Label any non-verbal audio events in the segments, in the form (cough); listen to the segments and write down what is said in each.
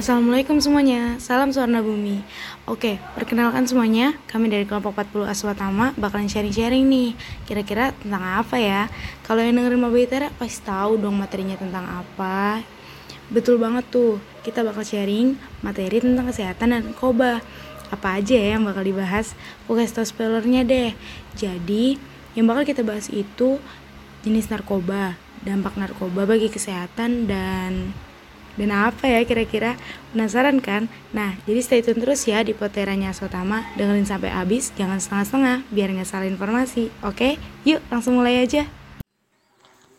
Assalamualaikum semuanya, salam Suarna Bumi. Oke, perkenalkan semuanya, kami dari kelompok 40 Aswatama bakalan sharing-sharing nih. Kira-kira tentang apa ya? Kalau yang dengerin Maba Itera pasti tahu dong materinya tentang apa. Betul banget tuh, kita bakal sharing materi tentang kesehatan dan narkoba Apa aja ya yang bakal dibahas? Aku kasih tau spoilernya deh. Jadi, yang bakal kita bahas itu jenis narkoba, dampak narkoba bagi kesehatan, dan dan apa ya kira-kira? Penasaran kan? Nah, jadi stay tune terus ya di Poteranya Sotama. Dengerin sampai habis, jangan setengah-setengah biar nggak salah informasi. Oke? Yuk, langsung mulai aja.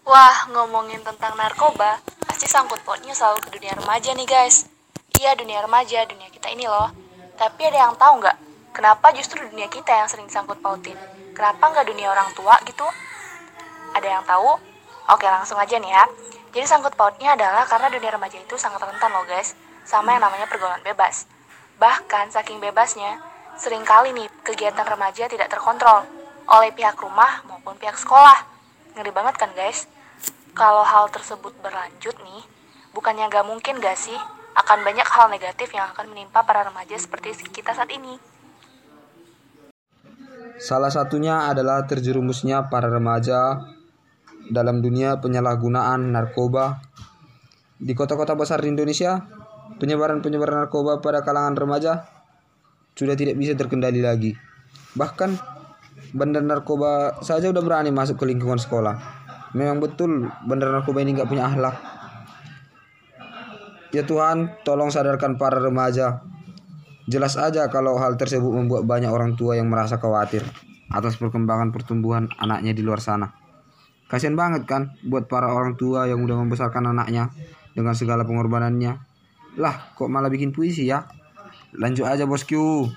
Wah, ngomongin tentang narkoba, pasti sangkut pautnya selalu ke dunia remaja nih guys. Iya, dunia remaja, dunia kita ini loh. Tapi ada yang tahu nggak? Kenapa justru dunia kita yang sering sangkut pautin? Kenapa nggak dunia orang tua gitu? Ada yang tahu? Oke, langsung aja nih ya. Jadi sangkut pautnya adalah karena dunia remaja itu sangat rentan loh guys, sama yang namanya pergaulan bebas. Bahkan saking bebasnya, sering kali nih kegiatan remaja tidak terkontrol oleh pihak rumah maupun pihak sekolah. Ngeri banget kan guys? Kalau hal tersebut berlanjut nih, bukannya gak mungkin gak sih akan banyak hal negatif yang akan menimpa para remaja seperti kita saat ini. Salah satunya adalah terjerumusnya para remaja dalam dunia penyalahgunaan narkoba. Di kota-kota besar di Indonesia, penyebaran-penyebaran narkoba pada kalangan remaja sudah tidak bisa terkendali lagi. Bahkan bandar narkoba saja udah berani masuk ke lingkungan sekolah. Memang betul bandar narkoba ini nggak punya akhlak. Ya Tuhan, tolong sadarkan para remaja. Jelas aja kalau hal tersebut membuat banyak orang tua yang merasa khawatir atas perkembangan pertumbuhan anaknya di luar sana. Kasian banget kan buat para orang tua yang udah membesarkan anaknya dengan segala pengorbanannya. Lah, kok malah bikin puisi ya? Lanjut aja bosku.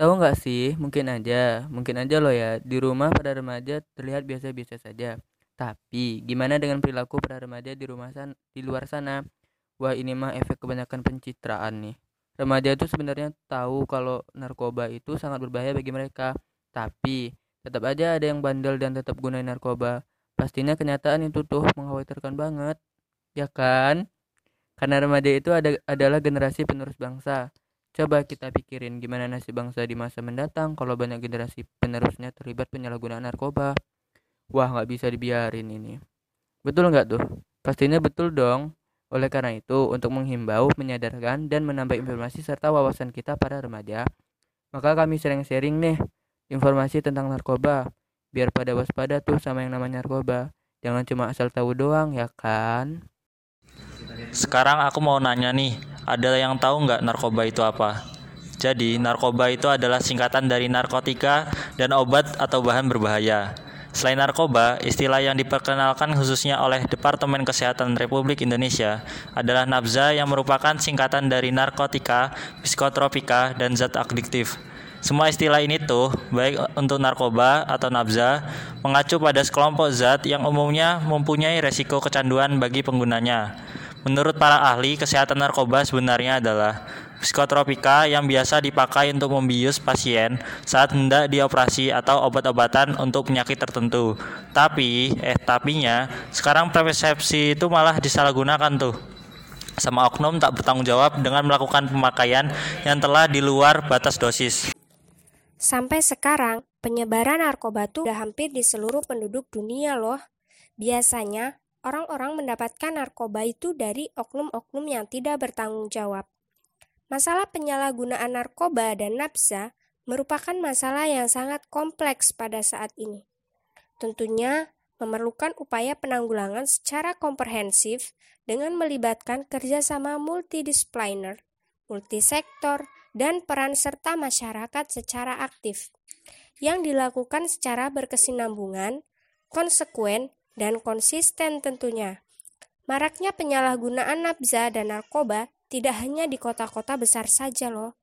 Tahu nggak sih, mungkin aja, mungkin aja loh ya, di rumah pada remaja terlihat biasa-biasa saja. Tapi, gimana dengan perilaku pada remaja di rumah san di luar sana? Wah, ini mah efek kebanyakan pencitraan nih. Remaja itu sebenarnya tahu kalau narkoba itu sangat berbahaya bagi mereka, tapi Tetap aja ada yang bandel dan tetap gunain narkoba. Pastinya kenyataan itu tuh mengkhawatirkan banget. Ya kan? Karena remaja itu ada, adalah generasi penerus bangsa. Coba kita pikirin gimana nasib bangsa di masa mendatang kalau banyak generasi penerusnya terlibat penyalahgunaan narkoba. Wah, nggak bisa dibiarin ini. Betul nggak tuh? Pastinya betul dong. Oleh karena itu, untuk menghimbau, menyadarkan, dan menambah informasi serta wawasan kita para remaja, maka kami sering sharing nih informasi tentang narkoba. Biar pada waspada tuh sama yang namanya narkoba. Jangan cuma asal tahu doang ya kan? Sekarang aku mau nanya nih ada yang tahu nggak narkoba itu apa? Jadi narkoba itu adalah singkatan dari narkotika dan obat atau bahan berbahaya. Selain narkoba, istilah yang diperkenalkan khususnya oleh Departemen Kesehatan Republik Indonesia adalah nabza yang merupakan singkatan dari narkotika, psikotropika, dan zat adiktif. Semua istilah ini tuh, baik untuk narkoba atau nabza, mengacu pada sekelompok zat yang umumnya mempunyai resiko kecanduan bagi penggunanya. Menurut para ahli, kesehatan narkoba sebenarnya adalah psikotropika yang biasa dipakai untuk membius pasien saat hendak dioperasi atau obat-obatan untuk penyakit tertentu. Tapi, eh tapinya, sekarang persepsi itu malah disalahgunakan tuh sama oknum tak bertanggung jawab dengan melakukan pemakaian yang telah di luar batas dosis. Sampai sekarang, penyebaran narkoba tuh udah hampir di seluruh penduduk dunia loh. Biasanya, orang-orang mendapatkan narkoba itu dari oknum-oknum yang tidak bertanggung jawab. Masalah penyalahgunaan narkoba dan nafsa merupakan masalah yang sangat kompleks pada saat ini. Tentunya memerlukan upaya penanggulangan secara komprehensif dengan melibatkan kerjasama multidisipliner, multisektor, dan peran serta masyarakat secara aktif yang dilakukan secara berkesinambungan, konsekuen, dan konsisten tentunya. Maraknya penyalahgunaan nafza dan narkoba tidak hanya di kota-kota besar saja loh,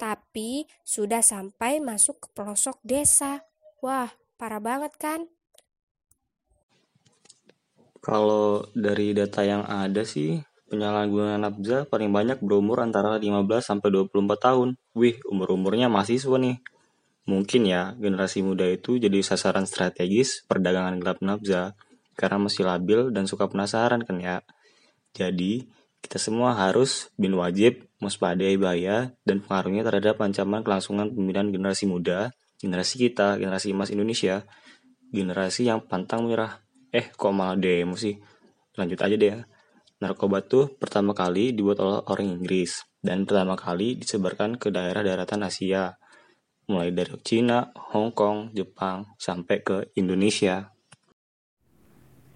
tapi sudah sampai masuk ke pelosok desa. Wah, parah banget kan? Kalau dari data yang ada sih, Penyalahgunaan nafza paling banyak berumur antara 15 sampai 24 tahun. Wih, umur-umurnya mahasiswa nih. Mungkin ya, generasi muda itu jadi sasaran strategis perdagangan gelap nafza karena masih labil dan suka penasaran kan ya. Jadi, Kita semua harus bin wajib mewaspadai bahaya dan pengaruhnya terhadap ancaman kelangsungan pemilihan generasi muda, generasi kita, generasi emas Indonesia, generasi yang pantang menyerah. Eh, kok malah demo sih? Lanjut aja deh ya. Narkoba tuh pertama kali dibuat oleh orang Inggris dan pertama kali disebarkan ke daerah daratan Asia, mulai dari Cina, Hong Kong, Jepang, sampai ke Indonesia.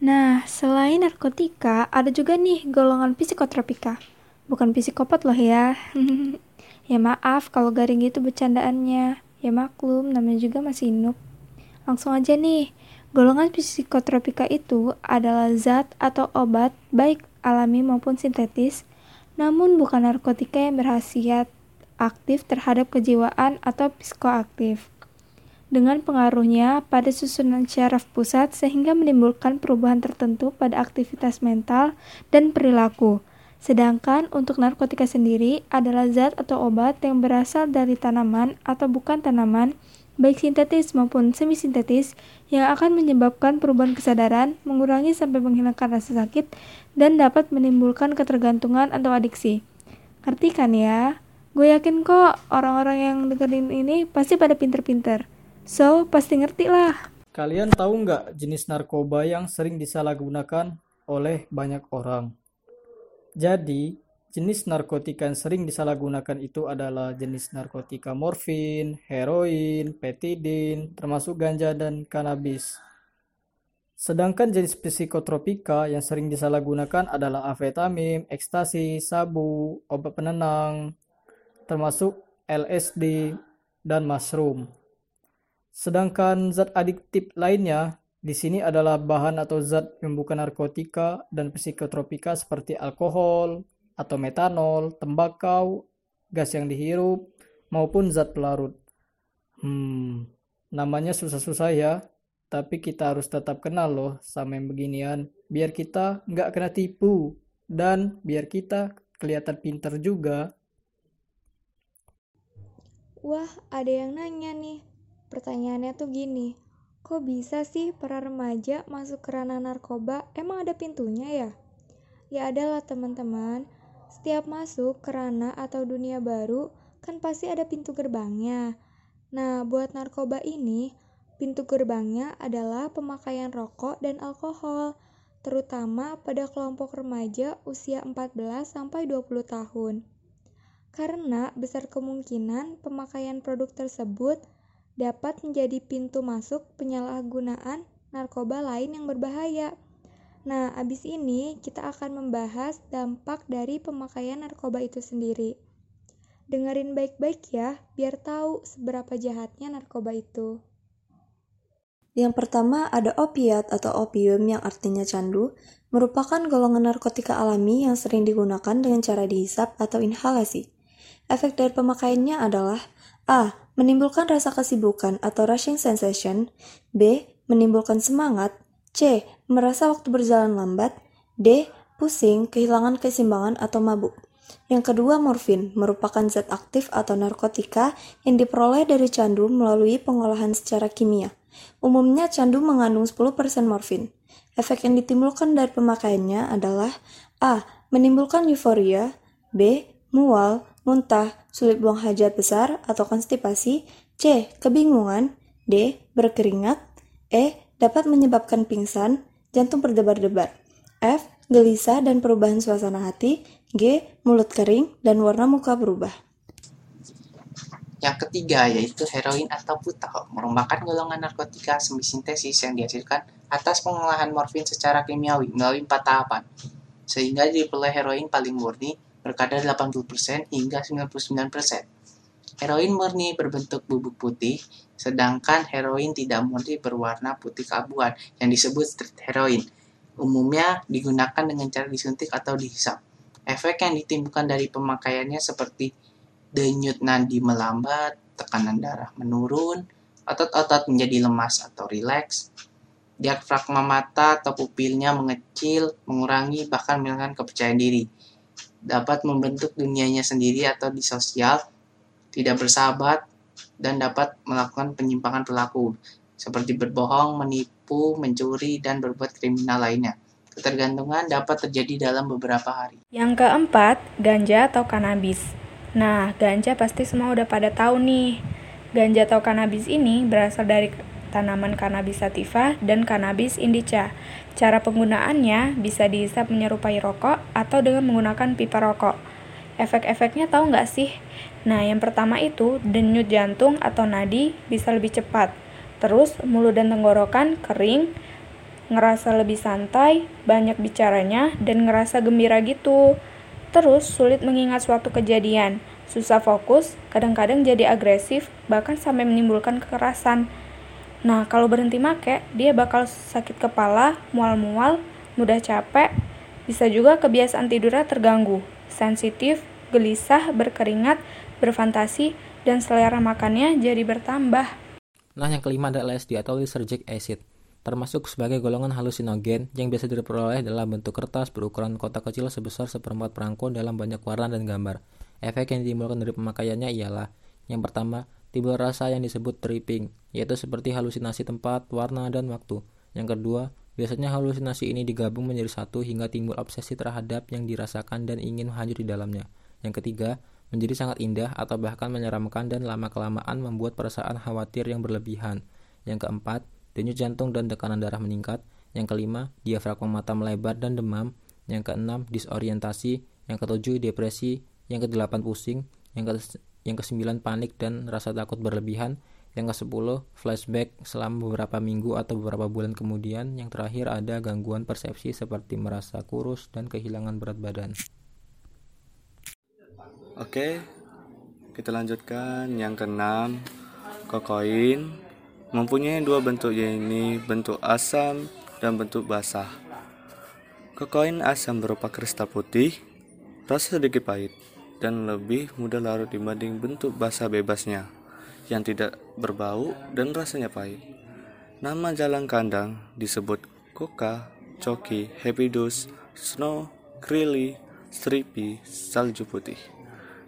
Nah, selain narkotika, ada juga nih golongan psikotropika. Bukan psikopat loh ya. (laughs) ya maaf kalau garing gitu bercandaannya. Ya maklum, namanya juga masih noob. Langsung aja nih, golongan psikotropika itu adalah zat atau obat baik alami maupun sintetis, namun bukan narkotika yang berhasiat aktif terhadap kejiwaan atau psikoaktif. Dengan pengaruhnya pada susunan syaraf pusat sehingga menimbulkan perubahan tertentu pada aktivitas mental dan perilaku. Sedangkan untuk narkotika sendiri adalah zat atau obat yang berasal dari tanaman atau bukan tanaman baik sintetis maupun semi-sintetis, yang akan menyebabkan perubahan kesadaran, mengurangi sampai menghilangkan rasa sakit, dan dapat menimbulkan ketergantungan atau adiksi. Ngerti kan ya? Gue yakin kok orang-orang yang dengerin ini pasti pada pinter-pinter. So, pasti ngerti lah. Kalian tahu nggak jenis narkoba yang sering disalahgunakan oleh banyak orang? Jadi, Jenis narkotika yang sering disalahgunakan itu adalah jenis narkotika morfin, heroin, petidin, termasuk ganja dan kanabis. Sedangkan jenis psikotropika yang sering disalahgunakan adalah amfetamin, ekstasi, sabu, obat penenang, termasuk LSD dan mushroom. Sedangkan zat adiktif lainnya di sini adalah bahan atau zat yang bukan narkotika dan psikotropika seperti alkohol, atau metanol, tembakau, gas yang dihirup, maupun zat pelarut. Hmm, namanya susah-susah ya, tapi kita harus tetap kenal loh sama yang beginian, biar kita nggak kena tipu, dan biar kita kelihatan pinter juga. Wah, ada yang nanya nih. Pertanyaannya tuh gini, kok bisa sih para remaja masuk ke ranah narkoba? Emang ada pintunya ya? Ya adalah teman-teman, setiap masuk ke ranah atau dunia baru, kan pasti ada pintu gerbangnya. Nah, buat narkoba ini, pintu gerbangnya adalah pemakaian rokok dan alkohol, terutama pada kelompok remaja usia 14 sampai 20 tahun. Karena besar kemungkinan pemakaian produk tersebut dapat menjadi pintu masuk penyalahgunaan narkoba lain yang berbahaya. Nah, abis ini kita akan membahas dampak dari pemakaian narkoba itu sendiri. Dengerin baik-baik ya, biar tahu seberapa jahatnya narkoba itu. Yang pertama ada opiat atau opium yang artinya candu, merupakan golongan narkotika alami yang sering digunakan dengan cara dihisap atau inhalasi. Efek dari pemakaiannya adalah A. Menimbulkan rasa kesibukan atau rushing sensation B. Menimbulkan semangat C. Merasa waktu berjalan lambat. D. Pusing, kehilangan keseimbangan atau mabuk. Yang kedua, morfin merupakan zat aktif atau narkotika yang diperoleh dari candu melalui pengolahan secara kimia. Umumnya candu mengandung 10% morfin. Efek yang ditimbulkan dari pemakaiannya adalah A. Menimbulkan euforia B. Mual, muntah, sulit buang hajat besar atau konstipasi C. Kebingungan D. Berkeringat E dapat menyebabkan pingsan, jantung berdebar-debar. F. Gelisah dan perubahan suasana hati. G. Mulut kering dan warna muka berubah. Yang ketiga yaitu heroin atau putau, merupakan golongan narkotika semi-sintesis yang dihasilkan atas pengolahan morfin secara kimiawi melalui empat tahapan, sehingga diperoleh heroin paling murni berkadar 80% hingga 99%. Heroin murni berbentuk bubuk putih, sedangkan heroin tidak murni berwarna putih keabuan yang disebut street heroin. Umumnya digunakan dengan cara disuntik atau dihisap. Efek yang ditimbulkan dari pemakaiannya seperti denyut nadi melambat, tekanan darah menurun, otot-otot menjadi lemas atau rileks, diafragma mata atau pupilnya mengecil, mengurangi bahkan menghilangkan kepercayaan diri. Dapat membentuk dunianya sendiri atau di sosial tidak bersahabat, dan dapat melakukan penyimpangan perilaku, seperti berbohong, menipu, mencuri, dan berbuat kriminal lainnya. Ketergantungan dapat terjadi dalam beberapa hari. Yang keempat, ganja atau kanabis. Nah, ganja pasti semua udah pada tahu nih. Ganja atau kanabis ini berasal dari tanaman Cannabis sativa dan Cannabis indica. Cara penggunaannya bisa dihisap menyerupai rokok atau dengan menggunakan pipa rokok. Efek-efeknya tahu nggak sih? Nah, yang pertama itu denyut jantung atau nadi bisa lebih cepat. Terus mulut dan tenggorokan kering, ngerasa lebih santai, banyak bicaranya, dan ngerasa gembira gitu. Terus sulit mengingat suatu kejadian, susah fokus, kadang-kadang jadi agresif, bahkan sampai menimbulkan kekerasan. Nah, kalau berhenti make, dia bakal sakit kepala, mual-mual, mudah capek, bisa juga kebiasaan tidurnya terganggu, sensitif, gelisah, berkeringat, berfantasi, dan selera makannya jadi bertambah. Nah, yang kelima adalah LSD atau lysergic acid termasuk sebagai golongan halusinogen yang biasa diperoleh dalam bentuk kertas berukuran kotak kecil sebesar seperempat perangko dalam banyak warna dan gambar. Efek yang ditimbulkan dari pemakaiannya ialah yang pertama, timbul rasa yang disebut tripping, yaitu seperti halusinasi tempat, warna, dan waktu. Yang kedua, biasanya halusinasi ini digabung menjadi satu hingga timbul obsesi terhadap yang dirasakan dan ingin hanyut di dalamnya. Yang ketiga, menjadi sangat indah atau bahkan menyeramkan dan lama-kelamaan membuat perasaan khawatir yang berlebihan. Yang keempat, denyut jantung dan tekanan darah meningkat. Yang kelima, diafragma mata melebar dan demam. Yang keenam, disorientasi. Yang ketujuh, depresi. Yang kedelapan, pusing. Yang kesembilan, panik dan rasa takut berlebihan. Yang kesepuluh, flashback selama beberapa minggu atau beberapa bulan kemudian. Yang terakhir ada gangguan persepsi seperti merasa kurus dan kehilangan berat badan. Oke, kita lanjutkan yang keenam, kokain mempunyai dua bentuk yaitu bentuk asam dan bentuk basah. Kokain asam berupa kristal putih, rasa sedikit pahit, dan lebih mudah larut dibanding bentuk basah bebasnya yang tidak berbau dan rasanya pahit. Nama jalan kandang disebut Koka, Coki, Happy Dose, Snow, Krilly, Stripi, salju putih.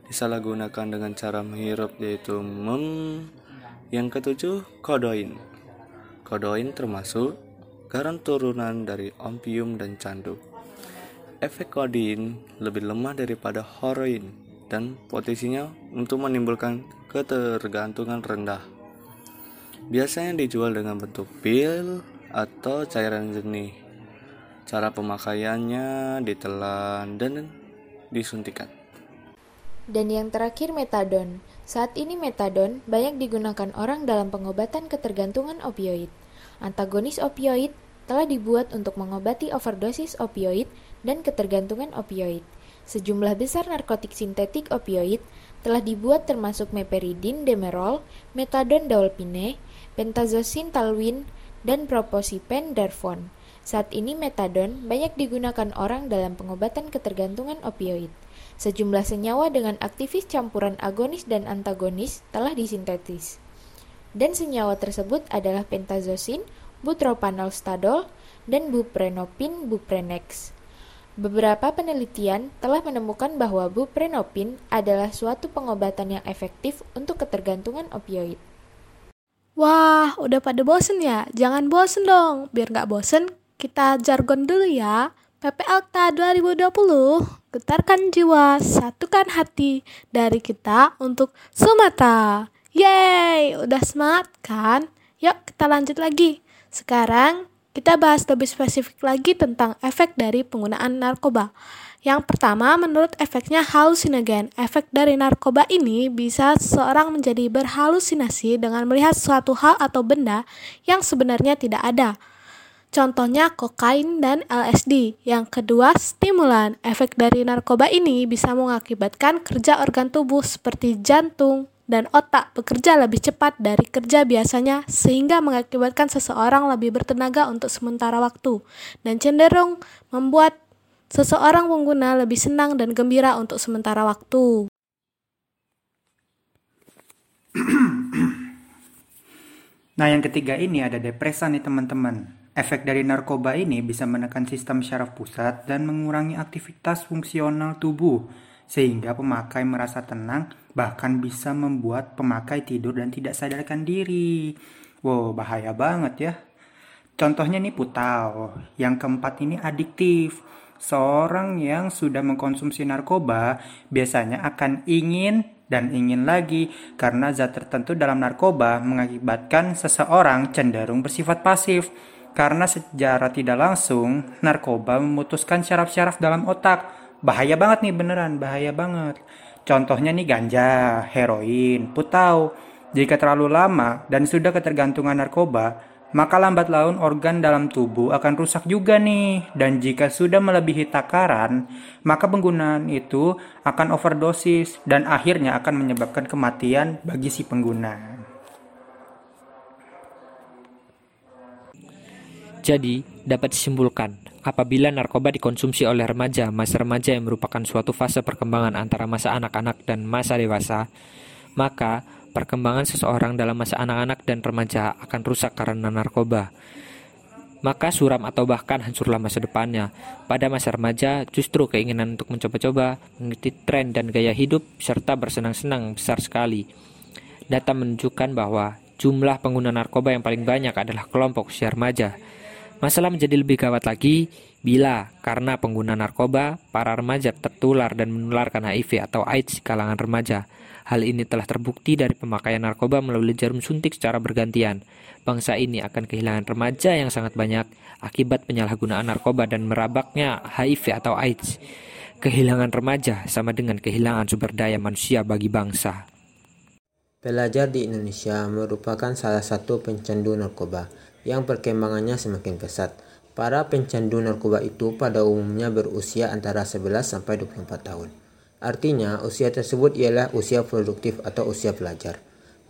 Disalahgunakan dengan cara menghirup yaitu mem yang ketujuh, kodoin. Kodoin termasuk garam turunan dari opium dan candu. Efek kodein lebih lemah daripada heroin dan potensinya untuk menimbulkan ketergantungan rendah. Biasanya dijual dengan bentuk pil atau cairan jernih. Cara pemakaiannya ditelan dan disuntikan. Dan yang terakhir metadon. Saat ini metadon banyak digunakan orang dalam pengobatan ketergantungan opioid. Antagonis opioid telah dibuat untuk mengobati overdosis opioid dan ketergantungan opioid. Sejumlah besar narkotik sintetik opioid telah dibuat termasuk meperidin demerol, metadon daulpine, pentazocin talwin, dan proposipen darfon. Saat ini metadon banyak digunakan orang dalam pengobatan ketergantungan opioid. Sejumlah senyawa dengan aktivis campuran agonis dan antagonis telah disintetis. Dan senyawa tersebut adalah pentazocin, butropanol dan buprenopin buprenex. Beberapa penelitian telah menemukan bahwa buprenopin adalah suatu pengobatan yang efektif untuk ketergantungan opioid. Wah, udah pada bosen ya? Jangan bosen dong. Biar nggak bosen, kita jargon dulu ya. PPLTA 2020, getarkan jiwa, satukan hati dari kita untuk Sumatera. Yeay, udah semangat kan? Yuk kita lanjut lagi. Sekarang kita bahas lebih spesifik lagi tentang efek dari penggunaan narkoba. Yang pertama, menurut efeknya halusinogen. Efek dari narkoba ini bisa seseorang menjadi berhalusinasi dengan melihat suatu hal atau benda yang sebenarnya tidak ada. Contohnya kokain dan LSD. Yang kedua, stimulan. Efek dari narkoba ini bisa mengakibatkan kerja organ tubuh seperti jantung dan otak bekerja lebih cepat dari kerja biasanya sehingga mengakibatkan seseorang lebih bertenaga untuk sementara waktu dan cenderung membuat seseorang pengguna lebih senang dan gembira untuk sementara waktu. (clears throat) Nah, yang ketiga ini ada depresan nih teman-teman. Efek dari narkoba ini bisa menekan sistem syaraf pusat dan mengurangi aktivitas fungsional tubuh, sehingga pemakai merasa tenang, bahkan bisa membuat pemakai tidur dan tidak sadarkan diri. Wow, bahaya banget ya. Contohnya nih putau. Yang keempat ini adiktif. Seorang yang sudah mengkonsumsi narkoba biasanya akan ingin dan ingin lagi karena zat tertentu dalam narkoba mengakibatkan seseorang cenderung bersifat pasif. Karena secara tidak langsung, narkoba memutuskan syaraf-syaraf dalam otak. Bahaya banget nih beneran, bahaya banget. Contohnya nih ganja, heroin, putau. Jika terlalu lama dan sudah ketergantungan narkoba, maka lambat laun organ dalam tubuh akan rusak juga nih. Dan jika sudah melebihi takaran, maka penggunaan itu akan overdosis dan akhirnya akan menyebabkan kematian bagi si pengguna. Jadi, dapat disimpulkan, apabila narkoba dikonsumsi oleh remaja, masa remaja yang merupakan suatu fase perkembangan antara masa anak-anak dan masa dewasa, maka perkembangan seseorang dalam masa anak-anak dan remaja akan rusak karena narkoba. Maka suram atau bahkan hancurlah masa depannya. Pada masa remaja, justru keinginan untuk mencoba-coba, mengikuti tren dan gaya hidup, serta bersenang-senang besar sekali. Data menunjukkan bahwa jumlah pengguna narkoba yang paling banyak adalah kelompok usia remaja. Masalah menjadi lebih gawat lagi bila karena pengguna narkoba, para remaja tertular dan menularkan HIV atau AIDS di kalangan remaja. Hal ini telah terbukti dari pemakaian narkoba melalui jarum suntik secara bergantian. Bangsa ini akan kehilangan remaja yang sangat banyak akibat penyalahgunaan narkoba dan merabaknya HIV atau AIDS. Kehilangan remaja sama dengan kehilangan sumber daya manusia bagi bangsa. Pelajar di Indonesia merupakan salah satu pencandu narkoba yang perkembangannya semakin pesat. Para pencandu narkoba itu pada umumnya berusia antara 11 sampai 24 tahun. Artinya, usia tersebut ialah usia produktif atau usia pelajar.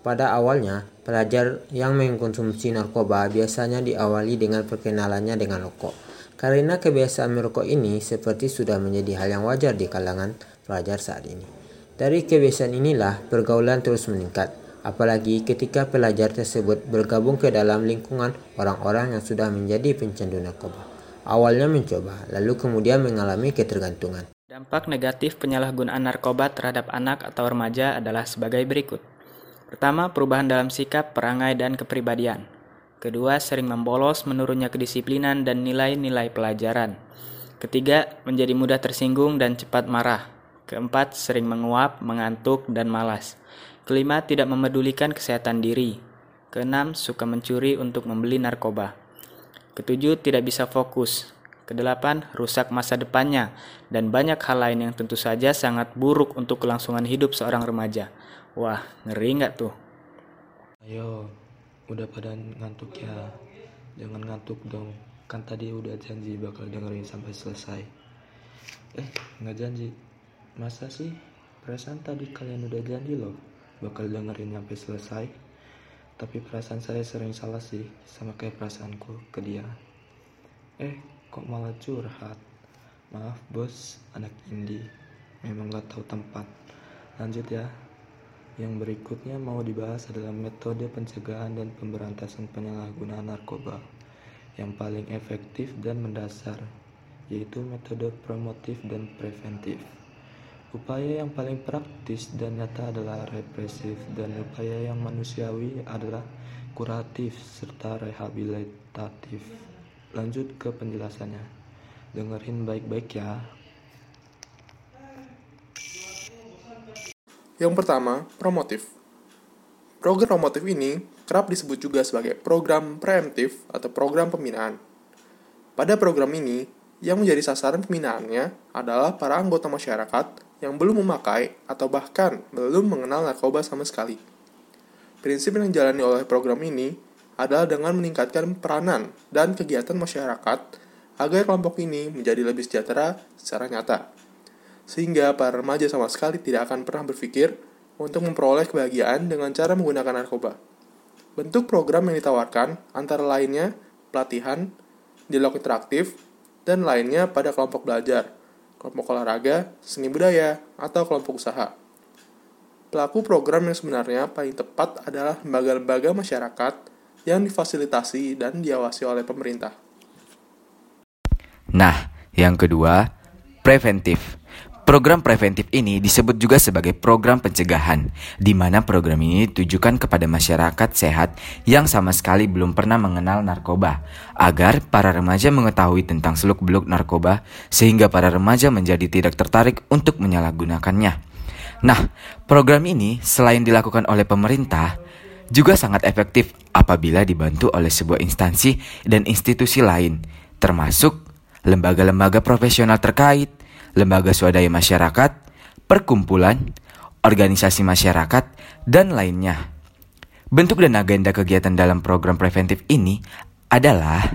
Pada awalnya, pelajar yang mengkonsumsi narkoba biasanya diawali dengan perkenalannya dengan rokok. Karena kebiasaan merokok ini seperti sudah menjadi hal yang wajar di kalangan pelajar saat ini. Dari kebiasaan inilah pergaulan terus meningkat, apalagi ketika pelajar tersebut bergabung ke dalam lingkungan orang-orang yang sudah menjadi pencandu narkoba. Awalnya mencoba, lalu kemudian mengalami ketergantungan. Dampak negatif penyalahgunaan narkoba terhadap anak atau remaja adalah sebagai berikut. Pertama, perubahan dalam sikap, perangai, dan kepribadian. Kedua, sering membolos, menurunnya kedisiplinan dan nilai-nilai pelajaran. Ketiga, menjadi mudah tersinggung dan cepat marah. Keempat, sering menguap, mengantuk, dan malas. Kelima, tidak memedulikan kesehatan diri. Keenam, suka mencuri untuk membeli narkoba. Ketujuh, tidak bisa fokus, Kedelapan, rusak masa depannya, dan banyak hal lain yang tentu saja sangat buruk untuk kelangsungan hidup seorang remaja. Wah, ngeri nggak tuh? Ayo, udah pada ngantuk ya. Jangan ngantuk dong, kan tadi udah janji bakal dengerin sampai selesai. Eh, nggak janji. Masa sih? Perasaan tadi kalian udah janji loh, bakal dengerin sampai selesai. Tapi perasaan saya sering salah sih, sama kayak perasaanku ke dia. Eh, kok malah curhat? Maaf bos anak indie. Memang gak tahu tempat. Lanjut ya. Yang berikutnya mau dibahas adalah metode pencegahan dan pemberantasan penyalahgunaan narkoba yang paling efektif dan mendasar yaitu metode promotif dan preventif upaya yang paling praktis dan nyata adalah represif dan upaya yang manusiawi adalah kuratif serta rehabilitatif. Lanjut ke penjelasannya. Dengerin baik-baik ya. Yang pertama promotif. Program promotif ini kerap disebut juga sebagai program preemptif atau program pembinaan. Pada program ini yang menjadi sasaran pembinaannya adalah para anggota masyarakat yang belum memakai atau bahkan belum mengenal narkoba sama sekali. Prinsip yang dijalani oleh program ini adalah dengan meningkatkan peranan dan kegiatan masyarakat agar kelompok ini menjadi lebih sejahtera secara nyata. Sehingga para remaja sama sekali tidak akan pernah berpikir untuk memperoleh kebahagiaan dengan cara menggunakan narkoba. Bentuk program yang ditawarkan antara lainnya pelatihan, dialog interaktif, dan lainnya pada kelompok belajar, kelompok olahraga, seni budaya, atau kelompok usaha. Pelaku program yang sebenarnya paling tepat adalah lembaga-lembaga masyarakat yang difasilitasi dan diawasi oleh pemerintah. Nah, yang kedua, preventif. Program preventif ini disebut juga sebagai program pencegahan, di mana program ini ditujukan kepada masyarakat sehat yang sama sekali belum pernah mengenal narkoba, agar para remaja mengetahui tentang seluk-beluk narkoba, sehingga para remaja menjadi tidak tertarik untuk menyalahgunakannya. Nah, program ini selain dilakukan oleh pemerintah, juga sangat efektif apabila dibantu oleh sebuah instansi dan institusi lain, termasuk lembaga-lembaga profesional terkait, lembaga swadaya masyarakat, perkumpulan, organisasi masyarakat, dan lainnya. Bentuk dan agenda kegiatan dalam program preventif ini adalah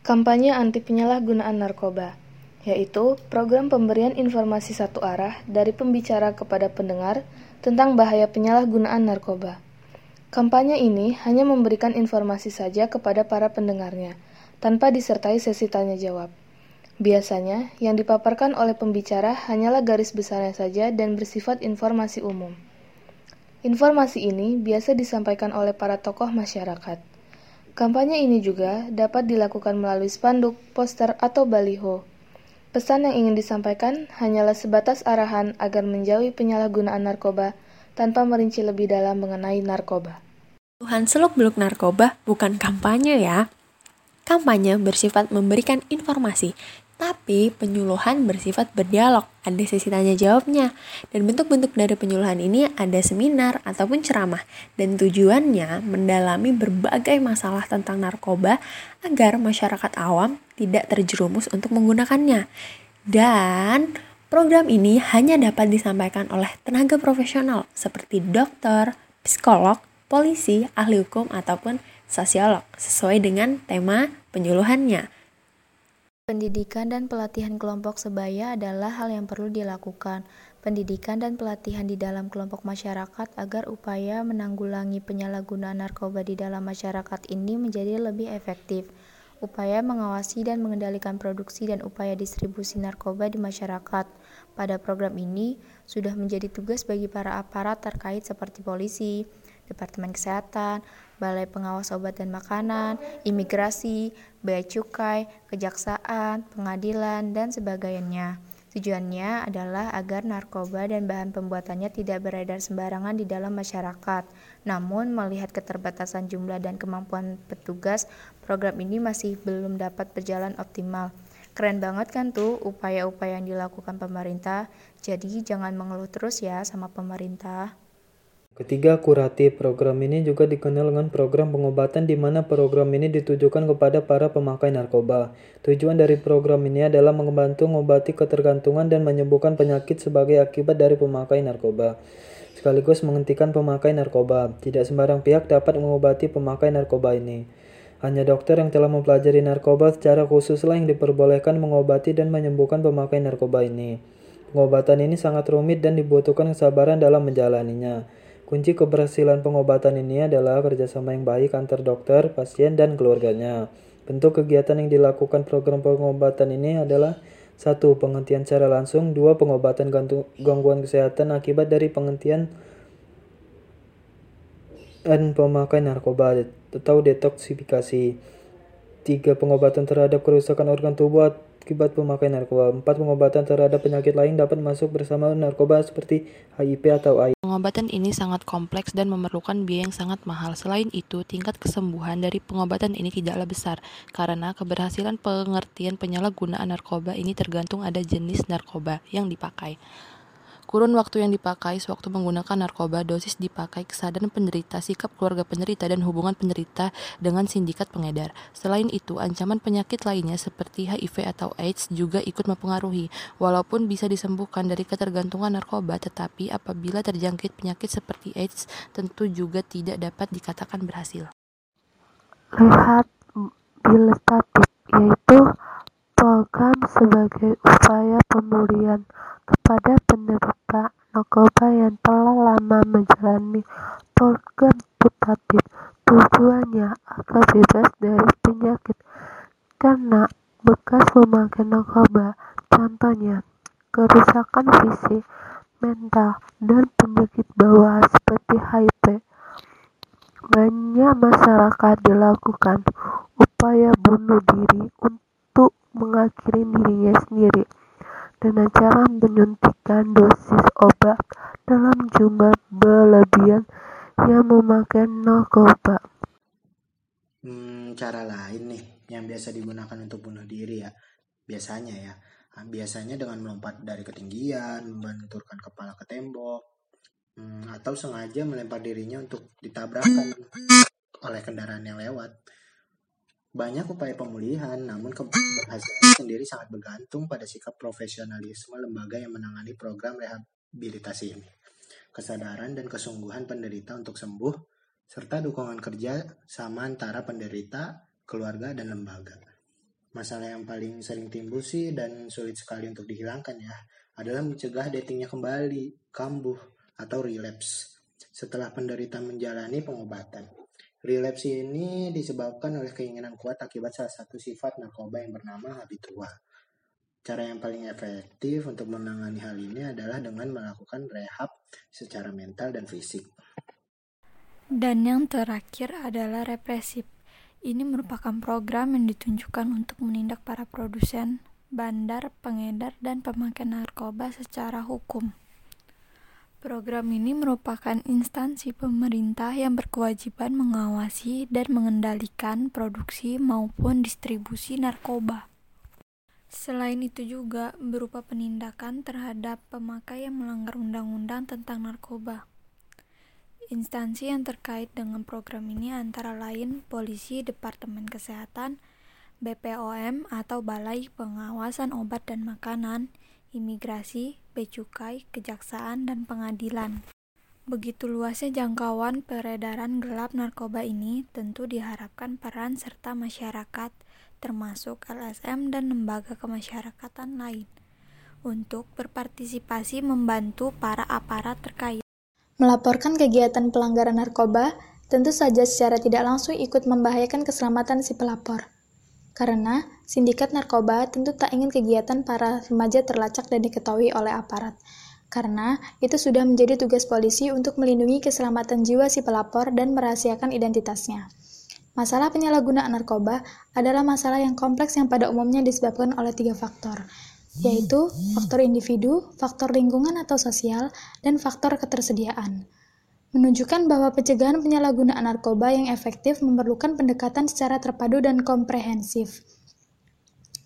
Kampanye anti penyalahgunaan narkoba, yaitu program pemberian informasi satu arah dari pembicara kepada pendengar tentang bahaya penyalahgunaan narkoba. Kampanye ini hanya memberikan informasi saja kepada para pendengarnya, tanpa disertai sesi tanya jawab. Biasanya, yang dipaparkan oleh pembicara hanyalah garis besarnya saja dan bersifat informasi umum. Informasi ini biasa disampaikan oleh para tokoh masyarakat. Kampanye ini juga dapat dilakukan melalui spanduk, poster, atau baliho. Pesan yang ingin disampaikan hanyalah sebatas arahan agar menjauhi penyalahgunaan narkoba tanpa merinci lebih dalam mengenai narkoba. Tuhan seluk-beluk narkoba bukan kampanye ya. Kampanye bersifat memberikan informasi tapi penyuluhan bersifat berdialog, ada sesi tanya jawabnya. Dan bentuk-bentuk dari penyuluhan ini ada seminar ataupun ceramah. Dan tujuannya mendalami berbagai masalah tentang narkoba agar masyarakat awam tidak terjerumus untuk menggunakannya. Dan program ini hanya dapat disampaikan oleh tenaga profesional seperti dokter, psikolog, polisi, ahli hukum, ataupun sosiolog sesuai dengan tema penyuluhannya. Pendidikan dan pelatihan kelompok sebaya adalah hal yang perlu dilakukan. Pendidikan dan pelatihan di dalam kelompok masyarakat agar upaya menanggulangi penyalahgunaan narkoba di dalam masyarakat ini menjadi lebih efektif. Upaya mengawasi dan mengendalikan produksi dan upaya distribusi narkoba di masyarakat. Pada program ini sudah menjadi tugas bagi para aparat terkait seperti polisi, Departemen Kesehatan, Balai Pengawas Obat dan Makanan, Imigrasi, Bea Cukai, Kejaksaan, Pengadilan, dan sebagainya. Tujuannya adalah agar narkoba dan bahan pembuatannya tidak beredar sembarangan di dalam masyarakat. Namun, melihat keterbatasan jumlah dan kemampuan petugas, program ini masih belum dapat berjalan optimal. Keren banget kan tuh upaya-upaya yang dilakukan pemerintah. Jadi, jangan mengeluh terus ya sama pemerintah. Ketiga, kuratif. Program ini juga dikenal dengan program pengobatan di mana program ini ditujukan kepada para pemakai narkoba. Tujuan dari program ini adalah membantu mengobati ketergantungan dan menyembuhkan penyakit sebagai akibat dari pemakai narkoba. Sekaligus menghentikan pemakai narkoba. Tidak sembarang pihak dapat mengobati pemakai narkoba ini. Hanya dokter yang telah mempelajari narkoba secara khususlah yang diperbolehkan mengobati dan menyembuhkan pemakai narkoba ini. Pengobatan ini sangat rumit dan dibutuhkan kesabaran dalam menjalaninya. Kunci keberhasilan pengobatan ini adalah kerjasama yang baik antar dokter, pasien, dan keluarganya. Bentuk kegiatan yang dilakukan program pengobatan ini adalah satu Penghentian secara langsung dua Pengobatan gangguan kesehatan akibat dari penghentian dan pemakai narkoba atau detoksifikasi tiga Pengobatan terhadap kerusakan organ tubuh akibat pemakai narkoba. Empat Pengobatan terhadap penyakit lain dapat masuk bersama narkoba seperti HIV atau AIDS. Pengobatan ini sangat kompleks dan memerlukan biaya yang sangat mahal. Selain itu, tingkat kesembuhan dari pengobatan ini tidaklah besar karena keberhasilan pengertian penyalahgunaan narkoba ini tergantung ada jenis narkoba yang dipakai. Kurun waktu yang dipakai sewaktu menggunakan narkoba, dosis dipakai, kesadaran penderita, sikap keluarga penderita, dan hubungan penderita dengan sindikat pengedar. Selain itu, ancaman penyakit lainnya seperti HIV atau AIDS juga ikut mempengaruhi. Walaupun bisa disembuhkan dari ketergantungan narkoba, tetapi apabila terjangkit penyakit seperti AIDS, tentu juga tidak dapat dikatakan berhasil. Lihat bilestatif, yaitu program sebagai upaya pemulihan kepada penderita narkoba yang telah lama menjalani program putatif. Tujuannya agar bebas dari penyakit karena bekas memakai narkoba, contohnya kerusakan fisik, mental, dan penyakit bawaan seperti HIV. Banyak masyarakat dilakukan upaya bunuh diri untuk mengakhiri dirinya sendiri dengan cara menyuntikkan dosis obat dalam jumlah berlebihan yang memakai narkoba. Hmm, cara lain nih yang biasa digunakan untuk bunuh diri ya. Biasanya ya. Ah, biasanya dengan melompat dari ketinggian, membenturkan kepala ke tembok, hmm, atau sengaja melempar dirinya untuk ditabrakkan oleh kendaraan yang lewat. Banyak upaya pemulihan, namun keberhasilan sendiri sangat bergantung pada sikap profesionalisme lembaga yang menangani program rehabilitasi ini. Kesadaran dan kesungguhan penderita untuk sembuh, serta dukungan kerja sama antara penderita, keluarga, dan lembaga. Masalah yang paling sering timbul sih dan sulit sekali untuk dihilangkan ya, adalah mencegah datingnya kembali, kambuh, atau relapse setelah penderita menjalani pengobatan. Relapse ini disebabkan oleh keinginan kuat akibat salah satu sifat narkoba yang bernama habitua. Cara yang paling efektif untuk menangani hal ini adalah dengan melakukan rehab secara mental dan fisik. Dan yang terakhir adalah represif. Ini merupakan program yang ditunjukkan untuk menindak para produsen, bandar, pengedar, dan pemakai narkoba secara hukum. Program ini merupakan instansi pemerintah yang berkewajiban mengawasi dan mengendalikan produksi maupun distribusi narkoba. Selain itu juga berupa penindakan terhadap pemakai yang melanggar undang-undang tentang narkoba. Instansi yang terkait dengan program ini antara lain Polisi, Departemen Kesehatan, BPOM atau Balai Pengawasan Obat dan Makanan, imigrasi, becukai, kejaksaan, dan pengadilan. Begitu luasnya jangkauan peredaran gelap narkoba ini, tentu diharapkan peran serta masyarakat, termasuk LSM dan lembaga kemasyarakatan lain, untuk berpartisipasi membantu para aparat terkait. Melaporkan kegiatan pelanggaran narkoba tentu saja secara tidak langsung ikut membahayakan keselamatan si pelapor. Karena sindikat narkoba tentu tak ingin kegiatan para remaja terlacak dan diketahui oleh aparat. Karena itu sudah menjadi tugas polisi untuk melindungi keselamatan jiwa si pelapor dan merahasiakan identitasnya. Masalah penyalahgunaan narkoba adalah masalah yang kompleks yang pada umumnya disebabkan oleh tiga faktor, yaitu faktor individu, faktor lingkungan atau sosial, dan faktor ketersediaan menunjukkan bahwa pencegahan penyalahgunaan narkoba yang efektif memerlukan pendekatan secara terpadu dan komprehensif.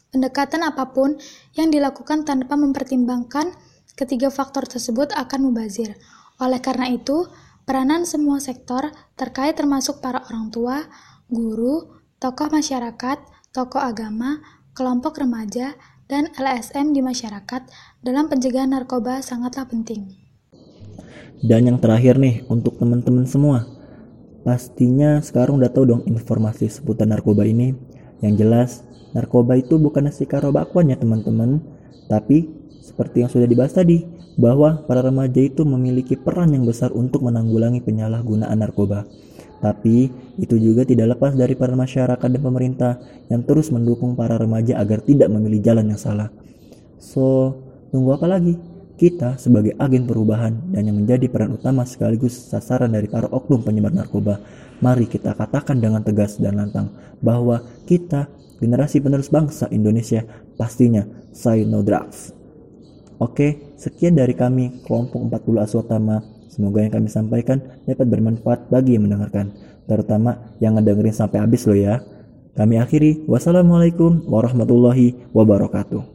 Pendekatan apa pun yang dilakukan tanpa mempertimbangkan ketiga faktor tersebut akan mubazir. Oleh karena itu, peranan semua sektor terkait termasuk para orang tua, guru, tokoh masyarakat, tokoh agama, kelompok remaja, dan LSM di masyarakat dalam pencegahan narkoba sangatlah penting. Dan yang terakhir nih untuk teman-teman semua. Pastinya sekarang udah tahu dong informasi seputar narkoba ini. Yang jelas, narkoba itu bukan nasi karo bakwan ya teman-teman. Tapi seperti yang sudah dibahas tadi, bahwa para remaja itu memiliki peran yang besar untuk menanggulangi penyalahgunaan narkoba. Tapi itu juga tidak lepas dari para masyarakat dan pemerintah yang terus mendukung para remaja agar tidak memilih jalan yang salah. So, tunggu apa lagi? Kita sebagai agen perubahan dan yang menjadi peran utama sekaligus sasaran dari para oknum penyebar narkoba, mari kita katakan dengan tegas dan lantang bahwa kita, generasi penerus bangsa Indonesia, pastinya say no drugs. Oke, sekian dari kami kelompok 40 Aswatama. Semoga yang kami sampaikan dapat bermanfaat bagi yang mendengarkan, terutama yang ngedengerin sampai habis loh ya. Kami akhiri, wassalamualaikum warahmatullahi wabarakatuh.